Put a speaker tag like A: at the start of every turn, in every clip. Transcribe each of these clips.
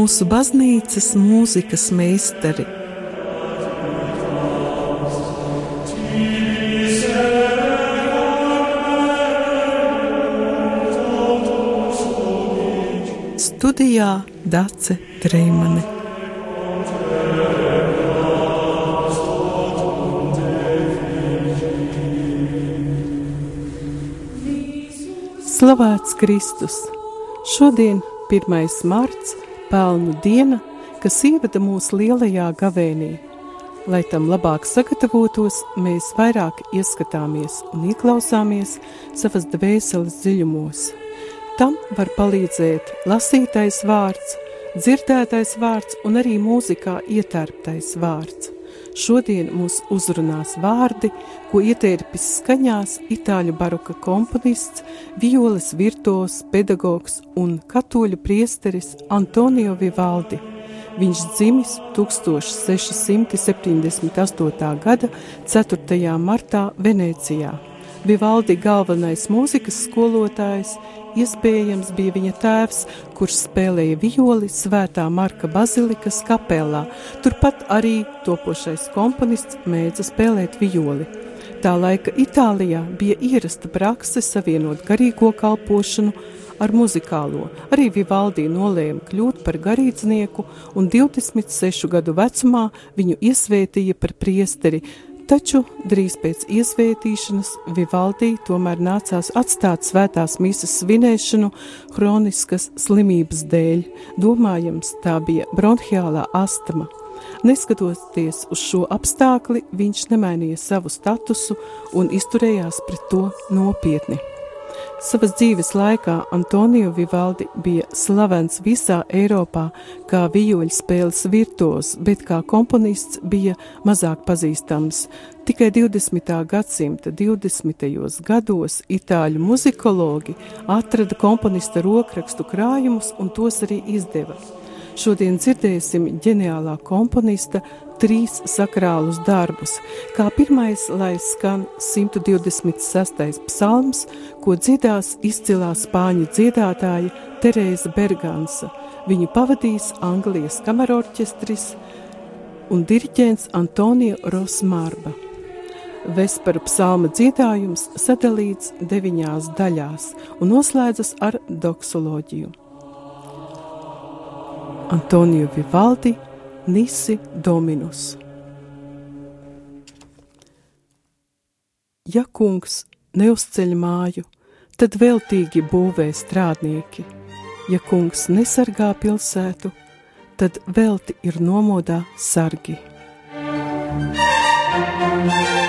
A: mūsu baznīcas mūzikas meistari. Studijā Dace Treimane. Slavēts Kristus! Šodien, 1. marts, pelnu diena, kas ievada mūsu lielajā gavēnī. Lai tam labāk sagatavotos, mēs vairāk ieskatāmies un ieklausāmies savas dvēseles dziļumos. Tam var palīdzēt lasītais vārds, dzirdētais vārds un arī mūzikā ietērptais vārds. Šodien mūs uzrunās vārdi, ko ietērpis skaņās itāļu baroka komponists, violas virtuos, pedagogs un katoļu priesteris Antonio Vivaldi. Viņš dzimis 1678. gada 4. martā Venecijā. Vivaldi galvenais mūzikas skolotājs iespējams bija viņa tēvs, kurš spēlēja violi Svētā Marka Bazilikas kapelā. Turpat arī topošais komponists mēdza spēlēt violi. Tā laika Itālijā bija ierasta prakse savienot garīgo kalpošanu ar muzikālo. Arī Vivaldi nolēma kļūt par garīdznieku un 26 gadu vecumā viņu iesvētīja par priesteri, Taču drīz pēc iesvētīšanas Vivaldī tomēr nācās atstāt svētās mīsas svinēšanu hroniskas slimības dēļ. Domājams, tā bija bronhiālā astma. Neskatoties uz šo apstākli, viņš nemainīja savu statusu un izturējās pret to nopietni. Savas dzīves laikā Antonio Vivaldi bija slavens visā Eiropā kā vijoļu spēles virtuos, bet kā komponists bija mazāk pazīstams. Tikai 20. gadsimta 20. gados itāļu muzikologi atrada komponista rokrakstu krājumus un tos arī izdeva. Šodien dzirdēsim ģeniālā komponista trīs sakrālus darbus. Kā pirmais, lai skan 126. psalms, ko dziedās izcilā spāņu dziedātāja Terēza Bergansa. Viņu pavadīs Anglijas kamerorķestris un diriģents Antonio Rosmārba. Vesperu psalma dziedājums sadalīts deviņās daļās un noslēdzas ar doksoloģiju. Antonio Vivaldi Nisi Dominus. Ja kungs neuzceļ māju, tad veltīgi būvē strādnieki. Ja kungs nesargā pilsētu, tad velti ir nomodā sargi.
B: skan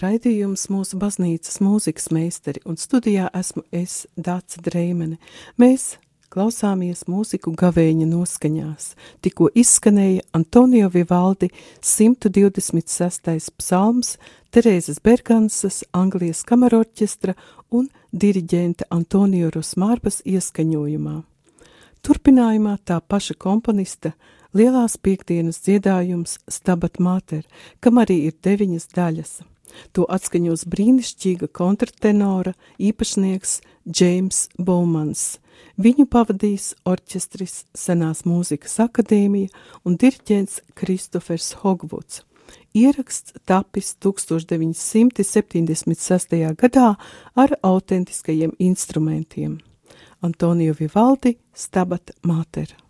B: raidījums mūsu baznīcas mūzikas meistari, un studijā esmu es, Dāca Dreimene. Mēs klausāmies mūziku gavēņa noskaņās. Tikko izskanēja Antonio Vivaldi 126. psalms, Terēzes Bergansas, Anglijas kamerorķestra un diriģenta Antonio Rosmārbas ieskaņojumā. Turpinājumā tā paša komponista Lielās piekdienas dziedājums Stabat Mater, kam arī ir deviņas daļas. To atskaņos brīnišķīga kontratenora īpašnieks Džeims Baumans. Viņu pavadīs orķestris Senās mūzikas akadēmija un diriģents Kristofers Hogvuds. Ieraksts tapis 1976. gadā ar autentiskajiem instrumentiem. Antonio Vivaldi, Stabat Mater.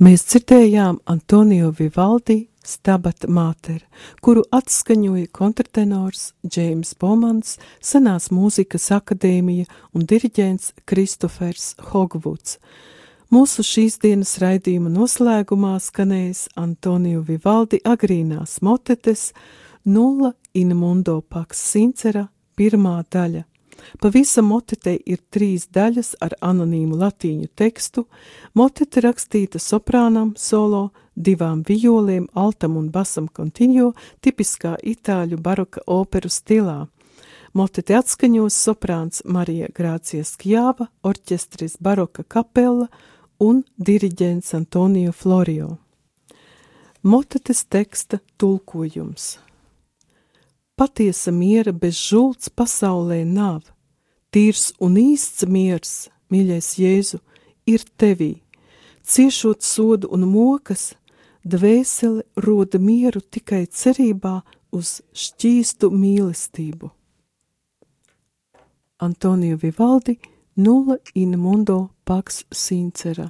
A: Mēs dzirdējām Antonio Vivaldi Stabata Māter, kuru atskaņoja kontratenors Džeims Bomans, senās mūzikas akadēmija un diriģents Kristofers Hogvuds. Mūsu šīs dienas raidījuma noslēgumā skanēs Antonio Vivaldi agrīnās motetes Nulla in mundo pax sincera pirmā daļa. Pavisam motetei ir trīs daļas ar anonīmu latīņu tekstu, motete rakstīta soprānam solo, divām violēm, altam un basam kontiņo, tipiskā itāļu baroka operu stilā. Motete atskaņos soprāns Marija Grācija Skjāva, orķestris baroka kapela un diriģents Antonio Florio. Motetes teksta tulkojums Patiesa miera bez žults pasaulē nav. Tīrs un īsts miers, mīļais Jēzu, ir tevī. Ciešot sodu un mokas, dvēsele roda mieru tikai cerībā uz šķīstu mīlestību. Antonio Vivaldi, Nulla in mundo pax sincera.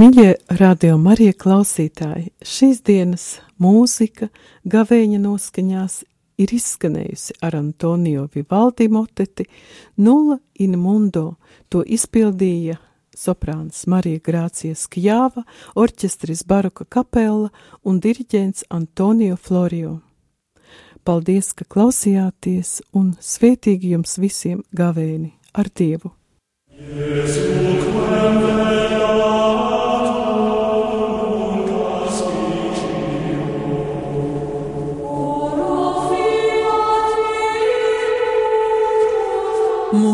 A: Mīļie radio Marija klausītāji, šīs dienas mūzika gavēņa noskaņās ir izskanējusi ar Antonio Vivaldi moteti Nulla in Mundo, to izpildīja soprāns Marija Grācija Skjāva, orķestris Baroka kapella un diriģents Antonio Florio. Paldies, ka klausījāties un svētīgi jums visiem gavēni ar Dievu! Jesu,